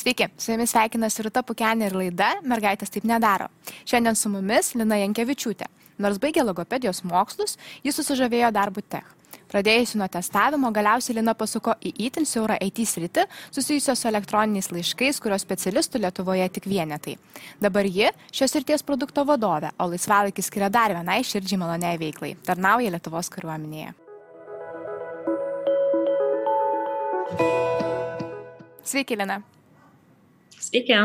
Sveiki, su jumis sveikinasi Rūta Pukenė ir laida Mergaitės taip nedaro. Šiandien su mumis Lina Jankevičiūtė. Nors baigė logopedijos mokslus, jis susižavėjo darbu tech. Pradėjusi nuo testavimo, galiausiai Lina pasuko į įtin siaurą IT sritį, susijusios su elektroniniais laiškais, kurios specialistų Lietuvoje tik vienetai. Dabar ji šios srities produkto vadovė, o laisvalaikį skiria dar vienai širdžiai maloniai veiklai - tarnauja Lietuvos kariuomenėje. Sveiki, Lina. Sveiki.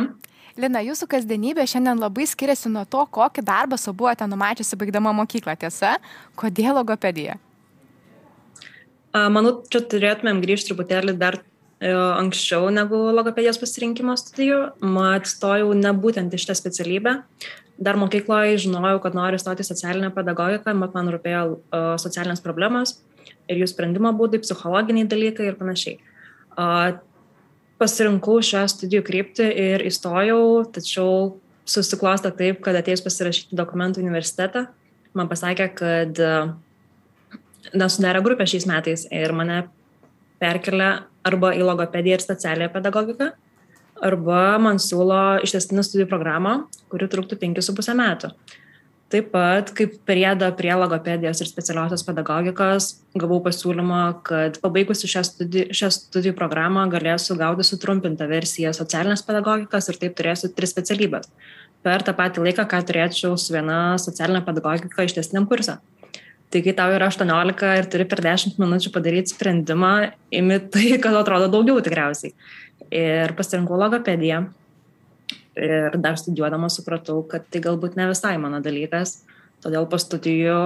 Lina, jūsų kasdienybė šiandien labai skiriasi nuo to, kokį darbą su buvote numačiusi baigdama mokyklą, tiesa? Kodėl logopedija? Manau, čia turėtumėm grįžti truputėlį dar e, anksčiau negu logopedijos pasirinkimo studijų. Mat, stojau ne būtent iš tą specialybę. Dar mokykloje žinojau, kad noriu stoti socialinę pedagogiką, mat man rūpėjo uh, socialinės problemos ir jų sprendimo būdai, psichologiniai dalykai ir panašiai. Pasirinkau šią studijų kryptį ir įstojau, tačiau susiklostė taip, kad atėjus pasirašyti dokumentų universitetą, man pasakė, kad nesudarė grupę šiais metais ir mane perkelia arba į logopediją ir specialią pedagogiką, arba man siūlo ištestinį studijų programą, kuri truktų 5,5 metų. Taip pat, kaip priedą prie logopedijos ir specialiosios pedagogikos, gavau pasiūlymą, kad pabaigusi šią studijų, šią studijų programą galėsiu gauti sutrumpintą versiją socialinės pedagogikos ir taip turėsiu tris specialybės. Per tą patį laiką, ką turėčiau su viena socialinė pedagogika ištesniam kursą. Tai kai tau yra 18 ir turi per 10 minučių padaryti sprendimą, imi tai, kad atrodo daugiau tikriausiai. Ir pasirinkau logopediją ir dar studijuodama supratau, kad tai galbūt ne visai mano dalykas, todėl po studijų,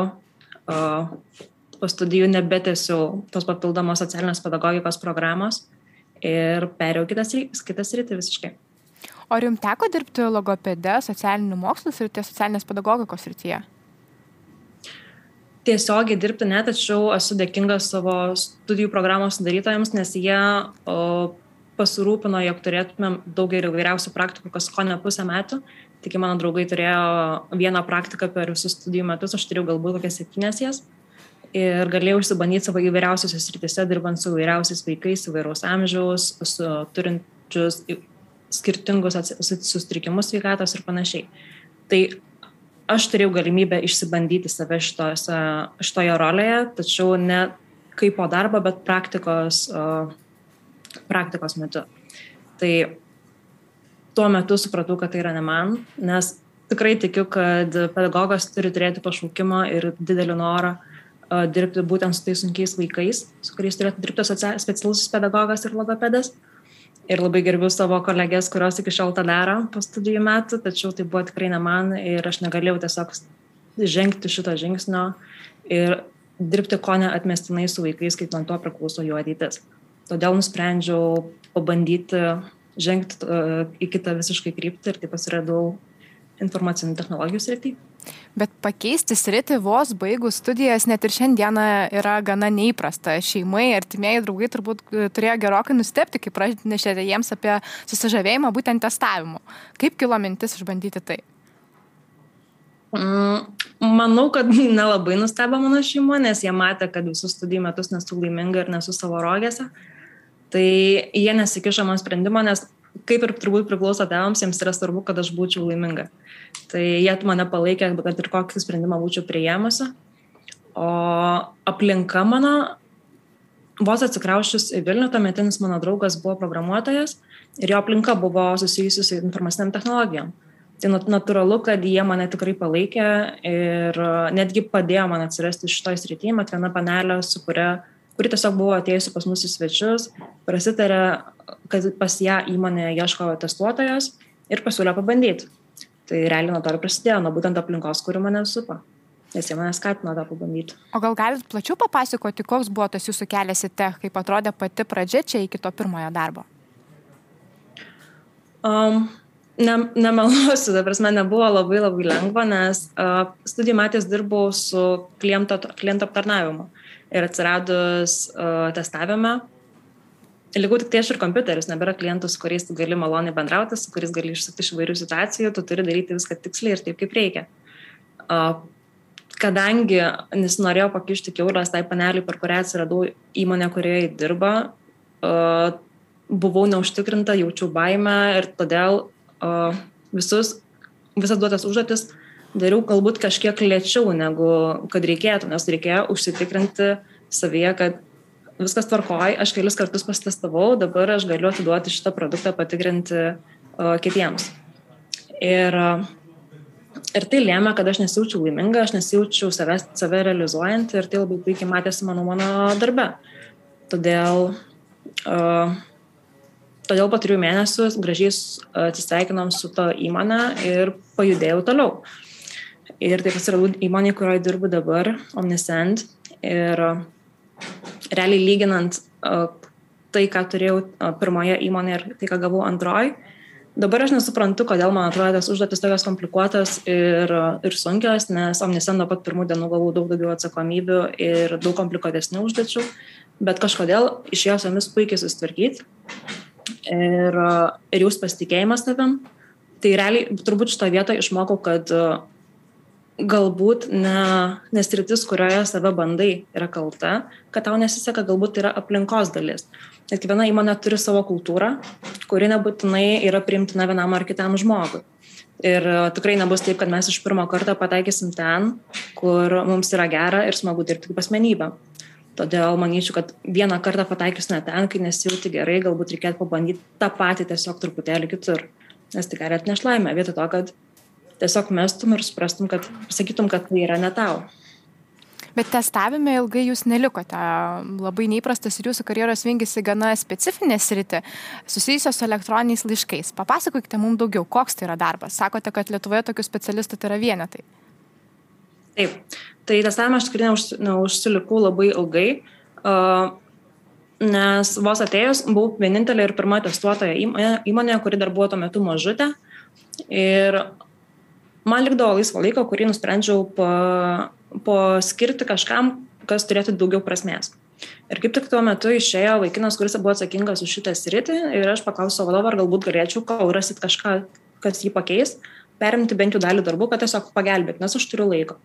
po studijų nebetėsiu tos papildomos socialinės pedagogikos programos ir perėjau kitas, kitas rytį visiškai. O ar jums teko dirbti logopede, socialinių mokslų srityje, socialinės pedagogikos srityje? Tiesiogiai dirbti ne, tačiau esu dėkingas savo studijų programos sudarytojams, nes jie o, pasirūpino, jog turėtumėm daug ir įvairiausių praktikų, kas ko ne pusę metų. Tik mano draugai turėjo vieną praktiką per visus studijų metus, aš turėjau galbūt kokias septynes jas. Ir galėjau išsibandyti savo įvairiausiose srityse, dirbant su įvairiausiais vaikais, įvairaus amžiaus, su turinčius skirtingus sustrikimus sveikatos ir panašiai. Tai aš turėjau galimybę išsibandyti save šitose, šitoje rolėje, tačiau ne kaip po darbo, bet praktikos uh, praktikos metu. Tai tuo metu supratau, kad tai yra ne man, nes tikrai tikiu, kad pedagogas turi turėti pašaukimą ir didelį norą uh, dirbti būtent su tais sunkiais vaikais, su kuriais turėtų dirbti specialusis pedagogas ir logopedas. Ir labai gerbiu savo kolegės, kurios iki šiol tą daro po studijų metų, tačiau tai buvo tikrai ne man ir aš negalėjau tiesiog žengti šito žingsnio ir dirbti ko neatmestinai su vaikais, kaip man to priklauso jų ateitis. Todėl nusprendžiau pabandyti žengti uh, į kitą visiškai kryptį ir taip pasiradau informacinių technologijų srity. Bet pakeisti sritį vos baigus studijas net ir šiandieną yra gana neįprasta. Šeimai, artimieji draugai turbūt e, turėjo gerokai nustepti, kai pranešėte jiems apie susižavėjimą būtent testavimu. Kaip kilo mintis išbandyti tai? Mm, manau, kad nelabai nustebo mano šeima, nes jie matė, kad visus studijų metus nesu laiminga ir nesu savo rogėse. Uh, Tai jie nesikišo man sprendimo, nes kaip ir turbūt priklauso tėvams, jiems yra svarbu, kad aš būčiau laiminga. Tai jie mane palaikė, kad ir kokį sprendimą būčiau priėmusi. O aplinka mano, vos atsikrauščius į Vilnių, tuometinis mano draugas buvo programuotojas ir jo aplinka buvo susijusi su informaciniam technologijom. Tai natūralu, kad jie mane tikrai palaikė ir netgi padėjo man atsirasti šitoj srityje, mat viena panelė, su kuria kuri tiesiog buvo atėjusi pas mus į svečius, prasitarė, kad pas ją įmonė ieško testuotojas ir pasiūlė pabandyti. Tai realiai nuo to ir prasidėjo, nuo būtent aplinkos, kuri mane supa. Nes jie mane skatino tą pabandyti. O gal galit plačiau papasakoti, koks buvo tas jūsų kelias į tech, kaip atrodė pati pradžia čia iki to pirmojo darbo? Um, ne, nemeluosiu, ta prasme, nebuvo labai labai lengva, nes uh, studijų metės dirbau su kliento, kliento aptarnavimu ir atsiradus uh, testavime, Lygiau tik tai aš ir kompiuteris, nebėra klientų, su kuriais tu gali maloniai bendrauti, su kuriais gali išsakti iš įvairių situacijų, tu turi daryti viską tiksliai ir taip, kaip reikia. Uh, kadangi nesinorėjau pakišti keulės tai paneliai, per kurią atsiradau įmonę, kurioje dirba, uh, buvau neužtikrinta, jaučiau baimę ir todėl uh, visus, visas duotas užduotis dariau galbūt kažkiek lėčiau negu kad reikėtų, nes reikėjo užsitikrinti savyje, kad viskas tvarkoj, aš kelis kartus pasitestavau, dabar aš galiu atiduoti šitą produktą patikrinti uh, kitiems. Ir, ir tai lėmė, kad aš nesijaučiau laiminga, aš nesijaučiau save, save realizuojant ir tai labai puikiai matėsi mano, mano darbe. Todėl uh, Todėl po trijų mėnesių gražiai atsisveikinom su to įmonė ir pajudėjau toliau. Ir taip atsiradau įmonė, kurioje dirbu dabar, Omnisend. Ir realiai lyginant tai, ką turėjau pirmoje įmonėje ir tai, ką gavau antroji, dabar aš nesuprantu, kodėl man atrodo tas užduotis tokios komplikuotos ir, ir sunkios, nes Omnisend nuo pat pirmų dienų gavau daug daugiau atsakomybių ir daug komplikuotesnių užduočių, bet kažkodėl išėjo su jomis puikiai susitvarkyti ir, ir jūs pasitikėjimas tavim. Tai realiai turbūt šito vietoje išmokau, kad galbūt ne, nesritis, kurioje save bandai, yra kalta, kad tau nesiseka, galbūt yra aplinkos dalis. Nes kiekviena įmonė turi savo kultūrą, kuri nebūtinai yra priimtina vienam ar kitam žmogui. Ir tikrai nebus taip, kad mes iš pirmo karto pataikysim ten, kur mums yra gera ir smagu dirbti kaip asmenybė. Todėl manyčiau, kad vieną kartą pataikius ne ten, kai nesijauti gerai, galbūt reikėtų pabandyti tą patį tiesiog truputėlį kitur. Nes tai gali atnešti laimę, vietoj to, kad tiesiog mestum ir suprastum, kad sakytum, kad tai yra ne tau. Bet testavime ilgai jūs nelikote. Labai neįprastas ir jūsų karjeros vingisi gana specifinė sritį, susijusios su elektroniniais laiškais. Papasakokite mums daugiau, koks tai yra darbas. Sakote, kad Lietuvoje tokių specialistų tai yra vienetai. Taip, tai testavimą aš tikrai neuž, neužsilikau labai ilgai, nes vos atėjus buvau vienintelė ir pirma testuotoja įmonė, kuri dar buvo tuo metu mažutė. Ir man likdavo laisvo laiko, kurį nusprendžiau paskirti pa kažkam, kas turėtų daugiau prasmės. Ir kaip tik tuo metu išėjo vaikinas, kuris buvo atsakingas už šitą sritį ir aš paklausiau vadovo, ar galbūt galėčiau, kol rasit kažką, kas jį pakeis, perimti bent jau dalį darbų, kad tiesiog pagelbėt, nes aš turiu laiko.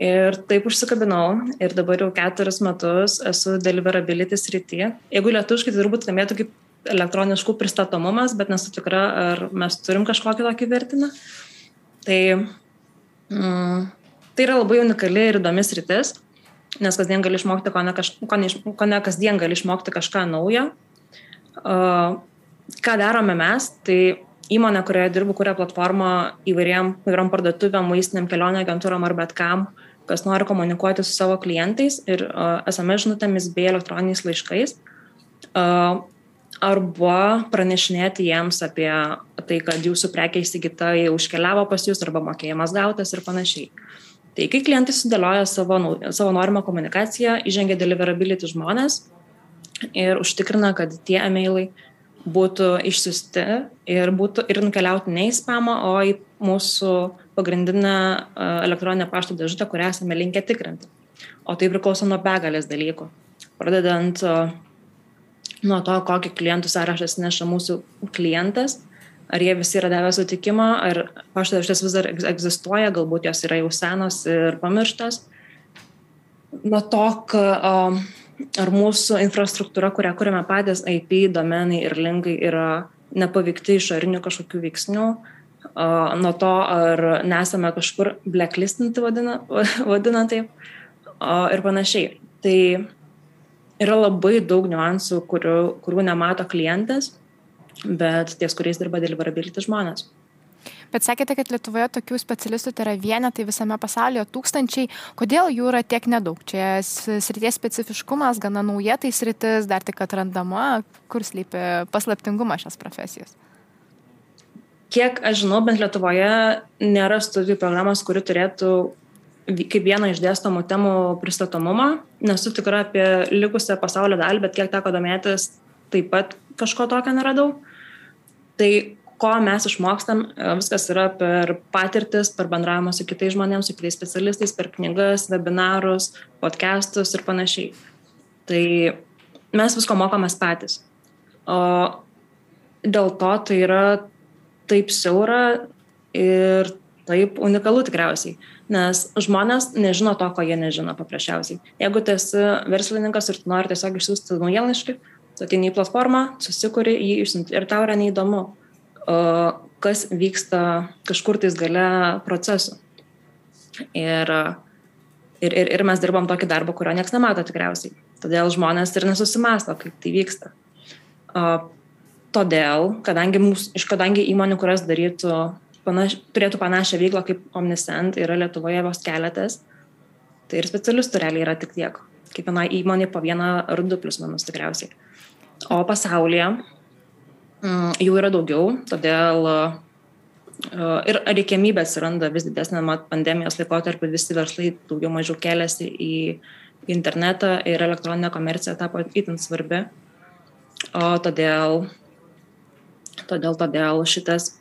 Ir taip užsikabinau ir dabar jau keturis metus esu deliverability srityje. Jeigu lietuviškai, tai turbūt skambėtų kaip elektroniškų pristatomumas, bet nesu tikra, ar mes turim kažkokį tokį vertiną. Tai, mm, tai yra labai unikali ir įdomi sritis, nes kasdien gali išmokti, ko ne, kaž, ko ne, ko ne kasdien gali išmokti kažką naujo. Uh, ką darome mes, tai įmonė, kurioje dirbu, kuria platformą įvairiam, įvairiam parduotuvėm, maistiniam kelionė agentūram ar bet kam, kas nori komunikuoti su savo klientais ir uh, SMS žinutėmis bei elektroniniais laiškais. Uh, arba pranešinėti jiems apie tai, kad jūsų prekia įsigyta jau užkeliavo pas jūs arba mokėjimas gautas ir panašiai. Tai kai klientai sudėlioja savo, savo norimą komunikaciją, įžengia deliverability žmonės ir užtikrina, kad tie emailai būtų išsiusti ir, būtų, ir nukeliauti ne į spamą, o į mūsų pagrindinę elektroninę pašto dėžutę, kurią esame linkę tikrinti. O tai priklauso nuo begalės dalykų. Pradedant nuo to, kokį klientų sąrašą neša mūsų klientas, ar jie visi yra davę sutikimą, ar pašto dėžutės vis dar egzistuoja, galbūt jos yra jau senos ir pamirštas. Nuo to, ar mūsų infrastruktūra, kurią kuriame patys, IP, domenai ir linkai yra nepaveikti išorinių kažkokių veiksnių, nuo to, ar nesame kažkur blacklistinti, vadina, vadina taip, ir panašiai. Tai yra labai daug niuansų, kurių, kurių nemato klientas, bet ties kuriais dirba deliverability žmonės. Bet sakėte, kad Lietuvoje tokių specialistų tai yra vienetai visame pasaulyje tūkstančiai. Kodėl jų yra tiek nedaug? Čia srities specifiškumas, gana nauja tai sritis, dar tik atrandama, kur slypi paslaptingumas šios profesijos kiek aš žinau, bent Lietuvoje nėra studijų programos, kuri turėtų kaip vieną iš dėstomų temų pristatomumą. Nesu tikra apie likusią pasaulio dalį, bet kiek teko domėtis, taip pat kažko tokio neradau. Tai ko mes išmokstam, viskas yra per patirtis, per bendravimą su kitais žmonėmis, su kitais specialistais, per knygas, webinarus, podcastus ir panašiai. Tai mes visko mokomės patys. O dėl to tai yra taip siaura ir taip unikalu tikriausiai, nes žmonės nežino to, ko jie nežino paprasčiausiai. Jeigu tu esi verslininkas ir tu nori tiesiog išsiųsti naujienlaiškį, Tu ateini į platformą, susikuri jį išsinti ir tau yra neįdomu, kas vyksta kažkur tais gale procesų. Ir, ir, ir, ir mes dirbam tokį darbą, kurio niekas nemato tikriausiai. Todėl žmonės ir nesusimasto, kaip tai vyksta. Todėl, kadangi, mūsų, iš kadangi įmonių, kurios darytų, panaš, turėtų panašią veiklą kaip Omniscent, yra Lietuvoje vos keletas, tai ir specialistų realiai yra tik tiek. Kiekviena įmonė po vieną ar du plus minus tikriausiai. O pasaulyje mm, jų yra daugiau, todėl e, ir reikiamybė atsiranda vis didesnė pandemijos laikotarpiu, visi verslai daugiau mažiau keliasi į internetą ir elektroninė komercija tapo itin svarbi. O todėl, todėl, todėl šitas,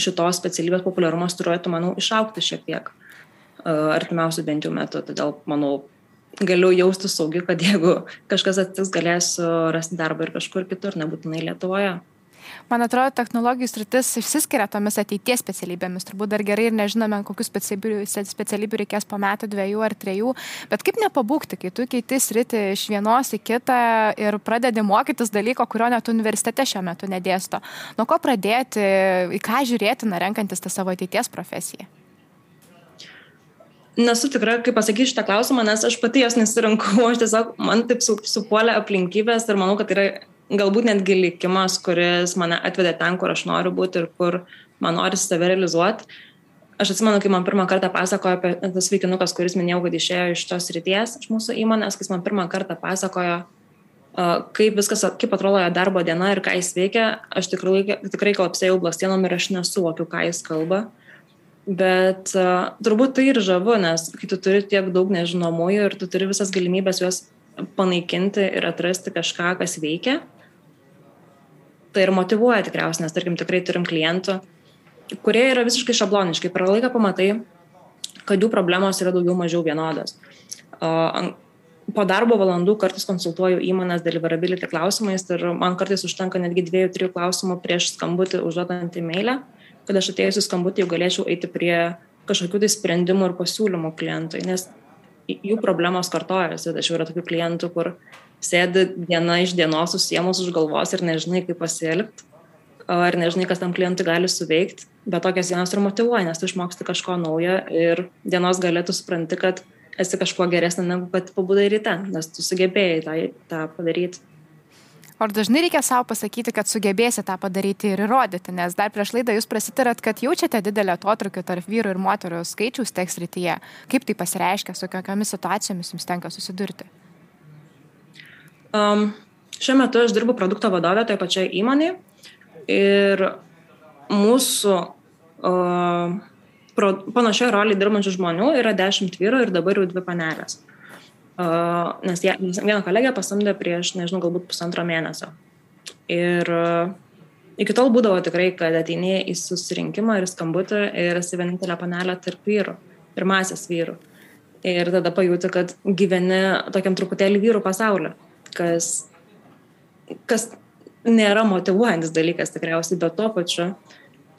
šitos specialybės populiarumas turėtų, manau, išaukti šiek tiek e, artimiausių bent jau metų. Todėl, manau, galiu jaustis saugi, kad jeigu kažkas atsitiks, galėsiu rasti darbą ir kažkur kitur, nebūtinai Lietuvoje. Man atrodo, technologijų sritis išsiskiria tomis ateities specialybėmis. Turbūt dar gerai ir nežinome, kokius specialybių, specialybių reikės po metų, dviejų ar trejų. Bet kaip nepabūkti, kai tu keiti sritį iš vienos į kitą ir pradedi mokytis dalyko, kurio net universitete šiuo metu nedėsto. Nuo ko pradėti, į ką žiūrėti, na, renkantis tą savo ateities profesiją? nesu tikra, kaip pasakyti šitą klausimą, nes aš pati jos nesirinkau, aš tiesiog man taip su, supuolė aplinkybės ir manau, kad tai yra galbūt netgi likimas, kuris mane atvedė ten, kur aš noriu būti ir kur man nori save realizuoti. Aš atsimenu, kai man pirmą kartą pasakojo apie tas vaikinukas, kuris minėjau, kad išėjo iš tos ryties, iš mūsų įmonės, kai man pirmą kartą pasakojo, kaip viskas, kaip atrodo jo darbo diena ir ką jis veikia, aš tikrai, tikrai kalapsėjau blastienom ir aš nesuvokiu, ką jis kalba. Uh, Bet uh, turbūt tai ir žavu, nes kai tu turi tiek daug nežinomųjų ir tu turi visas galimybės juos panaikinti ir atrasti kažką, kas veikia, tai ir motivuoja tikriausiai, nes tarkim tikrai turim klientų, kurie yra visiškai šabloniškai. Per laiką pamatai, kad jų problemos yra daugiau mažiau vienodos. Po darbo valandų kartais konsultuoju įmonės deliverability klausimais ir man kartais užtenka netgi dviejų, trijų klausimų prieš skambutį užduodant e-mailę. Kad aš atėjus į skambutį jau galėčiau eiti prie kažkokių tai sprendimų ir pasiūlymų klientui, nes jų problemos kartojasi. Tačiau yra tokių klientų, kur sėdi diena iš dienos susiemus už galvos ir nežinai, kaip pasielgti, ar nežinai, kas tam klientui gali suveikti, bet tokias dienos ir motivuoja, nes tu išmoksti kažko naujo ir dienos galėtų supranti, kad esi kažkuo geresnė negu kad pabudai ryte, nes tu sugebėjai tą, tą padaryti. Ar dažnai reikia savo pasakyti, kad sugebėsite tą padaryti ir įrodyti, nes dar prieš laidą jūs prasitarėt, kad jaučiate didelį atotrukį tarp vyrų ir moterų skaičiaus teks rytyje. Kaip tai pasireiškia, su kokiamis situacijomis jums tenka susidurti? Um, šiuo metu aš dirbu produkto vadovė toje pačioje įmonėje ir mūsų uh, panašioje rolėje dirbančių žmonių yra 10 vyrų ir dabar jau dvi panelės. Uh, nes jie, vieną kolegę pasamdė prieš, nežinau, galbūt pusantro mėnesio. Ir uh, iki tol būdavo tikrai, kad ateini į susirinkimą ir skambutį ir esi vienintelė panelė tarp vyrų, pirmasis vyrų. Ir tada pajūti, kad gyveni tokiam truputėlį vyrų pasauliu, kas, kas nėra motivuojantis dalykas tikriausiai, bet tuo pačiu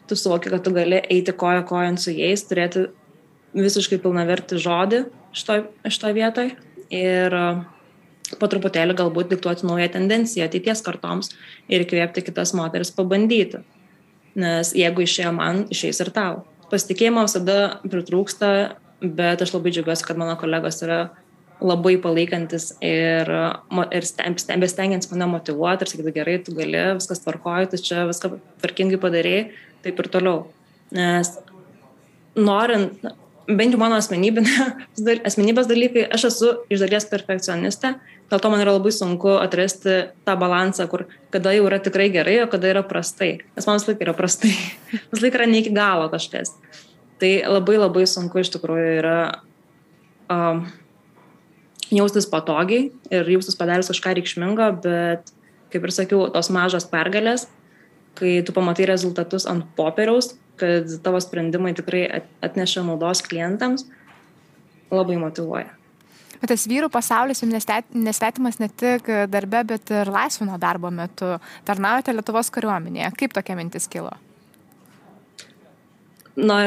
tu suvoki, kad tu gali eiti koja kojant su jais, turėti visiškai pilnavertį žodį šitoj, šitoj vietoj ir e, po truputėlį galbūt diktuoti naują tendenciją ateities kartoms ir įkvėpti kitas moteris pabandyti. Nes jeigu išėjo man, išeis ir tau. Pasitikėjimo visada pritrūksta, bet aš labai džiaugiuosi, kad mano kolegos yra labai palaikantis ir, ir stengiantis mane motivuoti ir sakyti, gerai, tu gali, viskas tvarkoji, tu čia viską tvarkingai padarėjai, taip ir toliau. Nes norint, bent jau mano asmenybės dalykai, aš esu iš dalies perfekcionistė, dėl to man yra labai sunku atrasti tą balansą, kur kada jau yra tikrai gerai, o kada yra prastai. Nes man vis laik yra prastai, vis laik yra ne iki galo kažkas. Tai labai labai sunku iš tikrųjų yra um, jaustis patogiai ir jaustis padaręs kažką reikšmingo, bet, kaip ir sakiau, tos mažos pergalės, kai tu pamatai rezultatus ant popieriaus, kad tavo sprendimai tikrai atneša naudos klientams, labai motivuoja. Bet tas vyrų pasaulis jums nesvetimas ne tik darbe, bet ir laisvino darbo metu. Tarnaujate Lietuvos kariuomenėje. Kaip tokia mintis kilo? Na,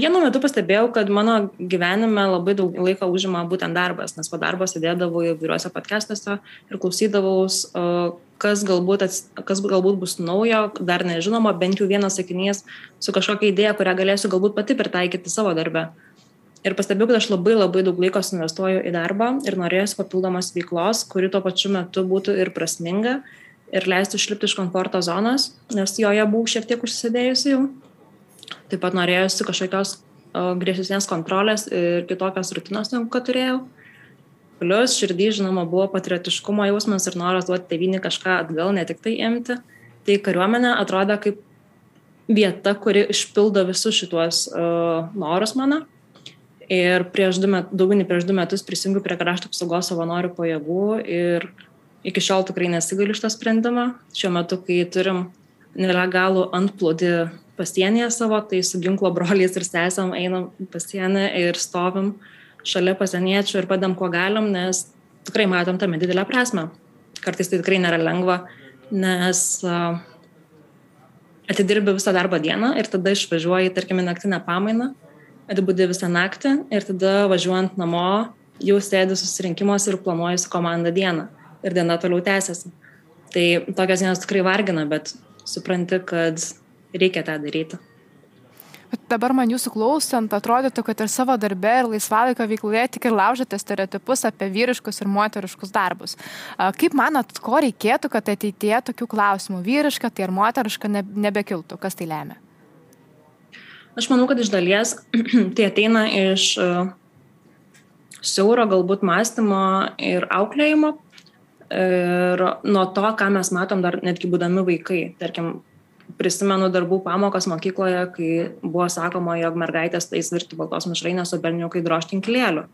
vienu metu pastebėjau, kad mano gyvenime labai daug laiko užima būtent darbas, nes po darbo sėdėdavau įvairiuose podcastuose ir klausydavau, kas galbūt, kas galbūt bus naujo, dar nežinoma, bent jau vienas sakinys su kažkokia idėja, kurią galėsiu galbūt pati pritaikyti savo darbę. Ir pastebėjau, kad aš labai labai daug laiko investuoju į darbą ir norėsiu papildomos veiklos, kuri tuo pačiu metu būtų ir prasminga ir leistų išlipti iš komforto zonos, nes joje buvau šiek tiek užsidėjusi jau Taip pat norėjusi kažkokios griežtesnės kontrolės ir kitokios rutinos, negu kad turėjau. Plius širdį, žinoma, buvo patriotiškumo jausmas ir noras duoti tevinį kažką atgal, ne tik tai imti. Tai kariuomenė atrodo kaip vieta, kuri išpildo visus šituos uh, norus mano. Ir prieš du metus, daugiau nei prieš du metus prisijungiu prie krašto apsaugos savanorių pajėgų ir iki šiol tikrai nesigailiu šitą sprendimą. Šiuo metu, kai turim nelegalų antplūdį pasienyje savo, tai su ginklo broliais ir sesėm einam pasienį ir stovim šalia pasieniečių ir padam, kuo galim, nes tikrai matom tame didelę prasme. Kartais tai tikrai nėra lengva, nes atidirbi visą darbo dieną ir tada išvažiuoji, tarkim, į naktinę pamainą, atbūdi visą naktį ir tada važiuojant namo jau sėdi susirinkimuose ir planuoji su komanda dieną ir diena toliau tęsiasi. Tai tokios dienos tikrai vargina, bet supranti, kad reikia tą daryti. Bet dabar man jūsų klausant, atrodytų, kad ir savo darbe, ir laisvalaikio veikloje tik ir laužėte stereotipus apie vyriškus ir moteriškus darbus. Kaip manot, ko reikėtų, kad ateitie tokių klausimų vyriška, tai ar moteriška ne, nebekiltų? Kas tai lemia? Aš manau, kad iš dalies tai ateina iš siauro galbūt mąstymo ir auklėjimo. Ir nuo to, ką mes matom dar netgi būdami vaikai. Tarkim, prisimenu darbų pamokas mokykloje, kai buvo sakoma, jog mergaitės tai svirti baltos mišrainės, o berniukai drožti inkilėlių.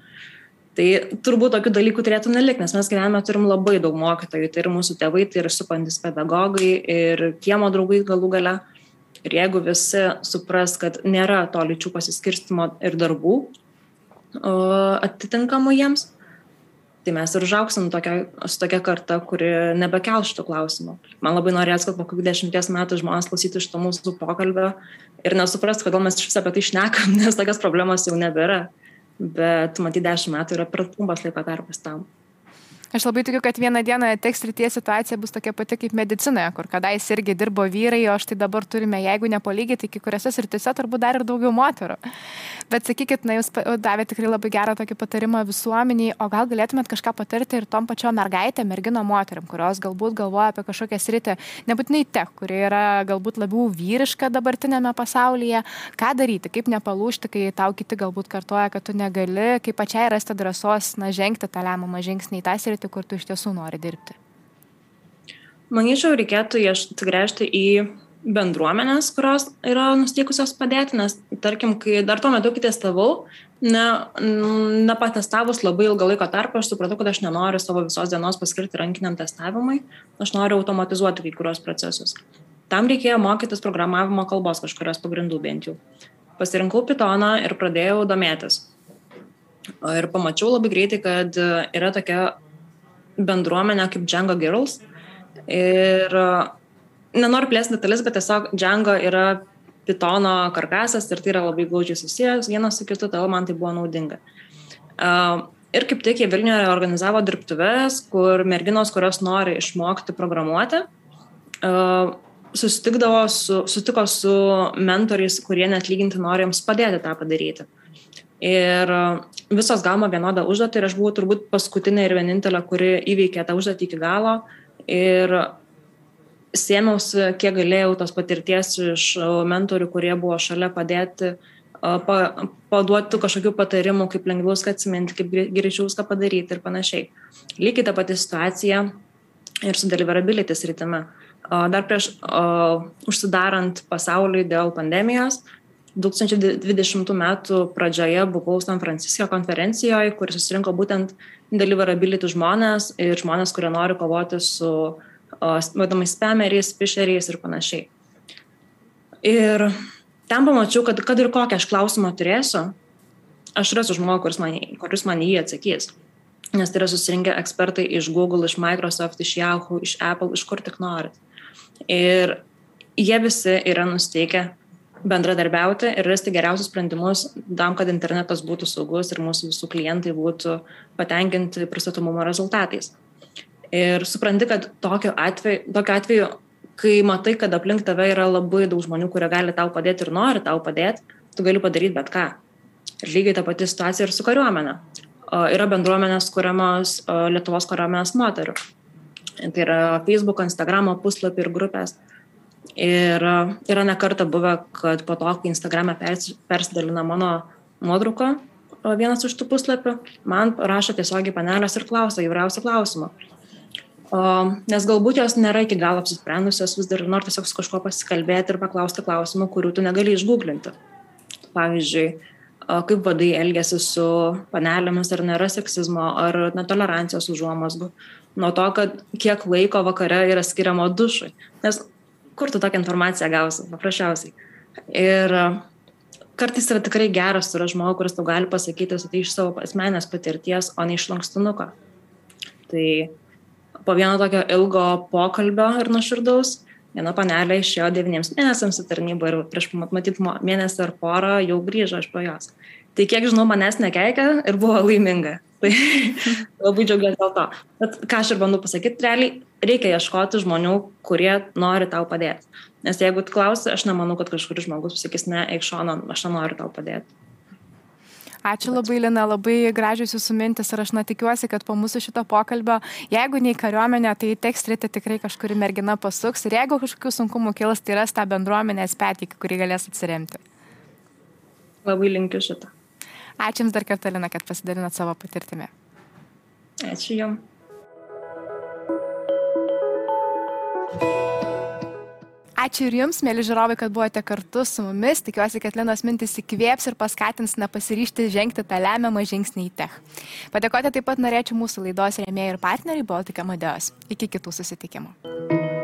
Tai turbūt tokių dalykų turėtų nelikti, nes mes gyvenime turim labai daug mokytojų, tai ir mūsų tėvai, tai ir supantis pedagogai, ir kiemo draugai galų gale. Ir jeigu visi supras, kad nėra to lyčių pasiskirstimo ir darbų atitinkamų jiems, tai mes ir užauksim tokia, su tokia karta, kuri nebekel šitų klausimų. Man labai norėtų, kad po kokių dešimties metų žmonės klausytų iš to mūsų pokalbio ir nesuprastų, kodėl mes iš vis apie tai šnekam, nes tokios problemos jau nebėra. Bet matyti dešimt metų yra per trumpas laiko tarpas tam. Aš labai tikiu, kad vieną dieną teks rytie situacija bus tokia pati kaip medicinoje, kur kadais irgi dirbo vyrai, o štai dabar turime, jeigu nepalygiai, tai kai kuriuose srityse turbūt dar ir daugiau moterų. Bet sakykit, na, jūs davėte tikrai labai gerą tokį patarimą visuomeniai, o gal galėtumėt kažką patarti ir tom pačiom mergaitė, mergino moteriam, kurios galbūt galvoja apie kažkokią sritį, nebūtinai tech, kuri yra galbūt labiau vyriška dabartinėme pasaulyje, ką daryti, kaip nepalūšti, kai tau kiti galbūt kartoja, kad tu negali, kaip pačiai rasti drąsos, na, žengti tą lemiamą žingsnį į tą sritį sritį, kur tu iš tiesų nori dirbti? Manyčiau, reikėtų atsigręžti į bendruomenės, kurios yra nusteikusios padėti, nes, tarkim, kai dar tuo metu testavau, ne, nepatestavus labai ilgą laiko tarpą, aš supratau, kad aš nenoriu savo visos dienos paskirti rankiniam testavimui, aš noriu automatizuoti kai kurios procesus. Tam reikėjo mokytis programavimo kalbos kažkurios pagrindų bent jau. Pasirinkau Pythoną ir pradėjau domėtis. Ir pamačiau labai greitai, kad yra tokia bendruomenę kaip Django Girls. Ir e, nenoriu plėsti detalės, bet tiesiog Django yra Pytono karkasas ir tai yra labai glaudžiai susijęs vienas su kitu, todėl man tai buvo naudinga. Uh, ir kaip tik jie Vilniuje organizavo dirbtuves, kur merginos, kurios nori išmokti programuoti, uh, susitikdavo su, sutiko su mentoriais, kurie net lyginti nori jiems padėti tą padaryti. Ir visos gavo vienodą užduotį ir aš buvau turbūt paskutinė ir vienintelė, kuri įveikė tą užduotį iki galo. Ir sėmiausi, kiek galėjau tos patirties iš mentorių, kurie buvo šalia padėti, pa, paduoti kažkokių patarimų, kaip lengviau viską atsiminti, kaip greičiau viską padaryti ir panašiai. Lygiai ta pati situacija ir su deliverability sritime. Dar prieš o, užsidarant pasauliui dėl pandemijos, 2020 metų pradžioje buvau San Franciske konferencijoje, kur susirinko būtent deliverability žmonės ir žmonės, kurie nori kovoti su vadinamais spameriais, fisheriais ir panašiai. Ir ten pamačiau, kad kad ir kokią aš klausimą turėsiu, aš rasiu žmogų, kuris man, kuris man jį atsakys. Nes tai yra susirinkę ekspertai iš Google, iš Microsoft, iš Yahoo, iš Apple, iš kur tik norit. Ir jie visi yra nusteikę bendradarbiauti ir rasti geriausius sprendimus tam, kad internetas būtų saugus ir mūsų visų klientai būtų patenkinti pristatomumo rezultatais. Ir supranti, kad tokiu atveju, tokiu atveju, kai matai, kad aplink tave yra labai daug žmonių, kurie gali tau padėti ir nori tau padėti, tu gali padaryti bet ką. Ir lygiai ta pati situacija ir su kariuomenė. Yra bendruomenės kuriamos Lietuvos kariuomenės moterių. Tai yra Facebook, Instagram puslapį ir grupės. Ir yra nekarta buvę, kad po to, kai Instagram'e persidalina mano nuotrauką, vienas iš tų puslapių, man rašo tiesiogiai panelės ir klausia įvairiausių klausimų. O, nes galbūt jos nėra iki galo apsisprendusios, vis dar nori tiesiog su kažkuo pasikalbėti ir paklausti klausimų, kurių tu negali išgooglinti. Pavyzdžiui, kaip vadai elgesi su panelėmis, ar nėra seksizmo, ar netolerancijos užuomasgų. Nuo to, kad kiek laiko vakare yra skiriamo dušui. Nes kur tu tokią informaciją gausi, paprasčiausiai. Ir kartais yra tikrai geras surasti žmogų, kuris tau gali pasakyti tai iš savo asmenės patirties, o ne iš lankstinuko. Tai po vieno tokio ilgo pokalbio ir nuoširdaus, viena panelė išėjo devyniems mėnesiams į tarnybą ir prieš matyt mėnesį ar porą jau grįžo iš po jos. Tai kiek žinau, manęs nekeikia ir buvo laiminga. Tai labai džiaugiuosi dėl to. Bet ką aš ir bandau pasakyti, realiai reikia ieškoti žmonių, kurie nori tau padėti. Nes jeigu klausi, aš nemanau, kad kažkuris žmogus pasakys, ne, eik šoną, aš nenoriu tau padėti. Ačiū labai, Lina, labai gražios jūsų mintis ir aš na tikiuosi, kad po mūsų šito pokalbio, jeigu nei kariuomenė, tai teks ryti tikrai kažkuri mergina pasuks ir jeigu kažkokių sunkumų kils, tai ras tą bendruomenę spėti, kurį galės atsiremti. Labai linkiu šitą. Ačiū Jums dar kartą, Lina, kad pasidalinat savo patirtimi. Ačiū Jums. Ačiū ir Jums, mėly žiūrovai, kad buvote kartu su mumis. Tikiuosi, kad Linos mintis įkvėps ir paskatins nepasiryšti žengti tą lemiamą žingsnį į tech. Padėkoti taip pat norėčiau mūsų laidos rėmėjai ir partneriai Baltic Amadeus. Iki kitų susitikimų.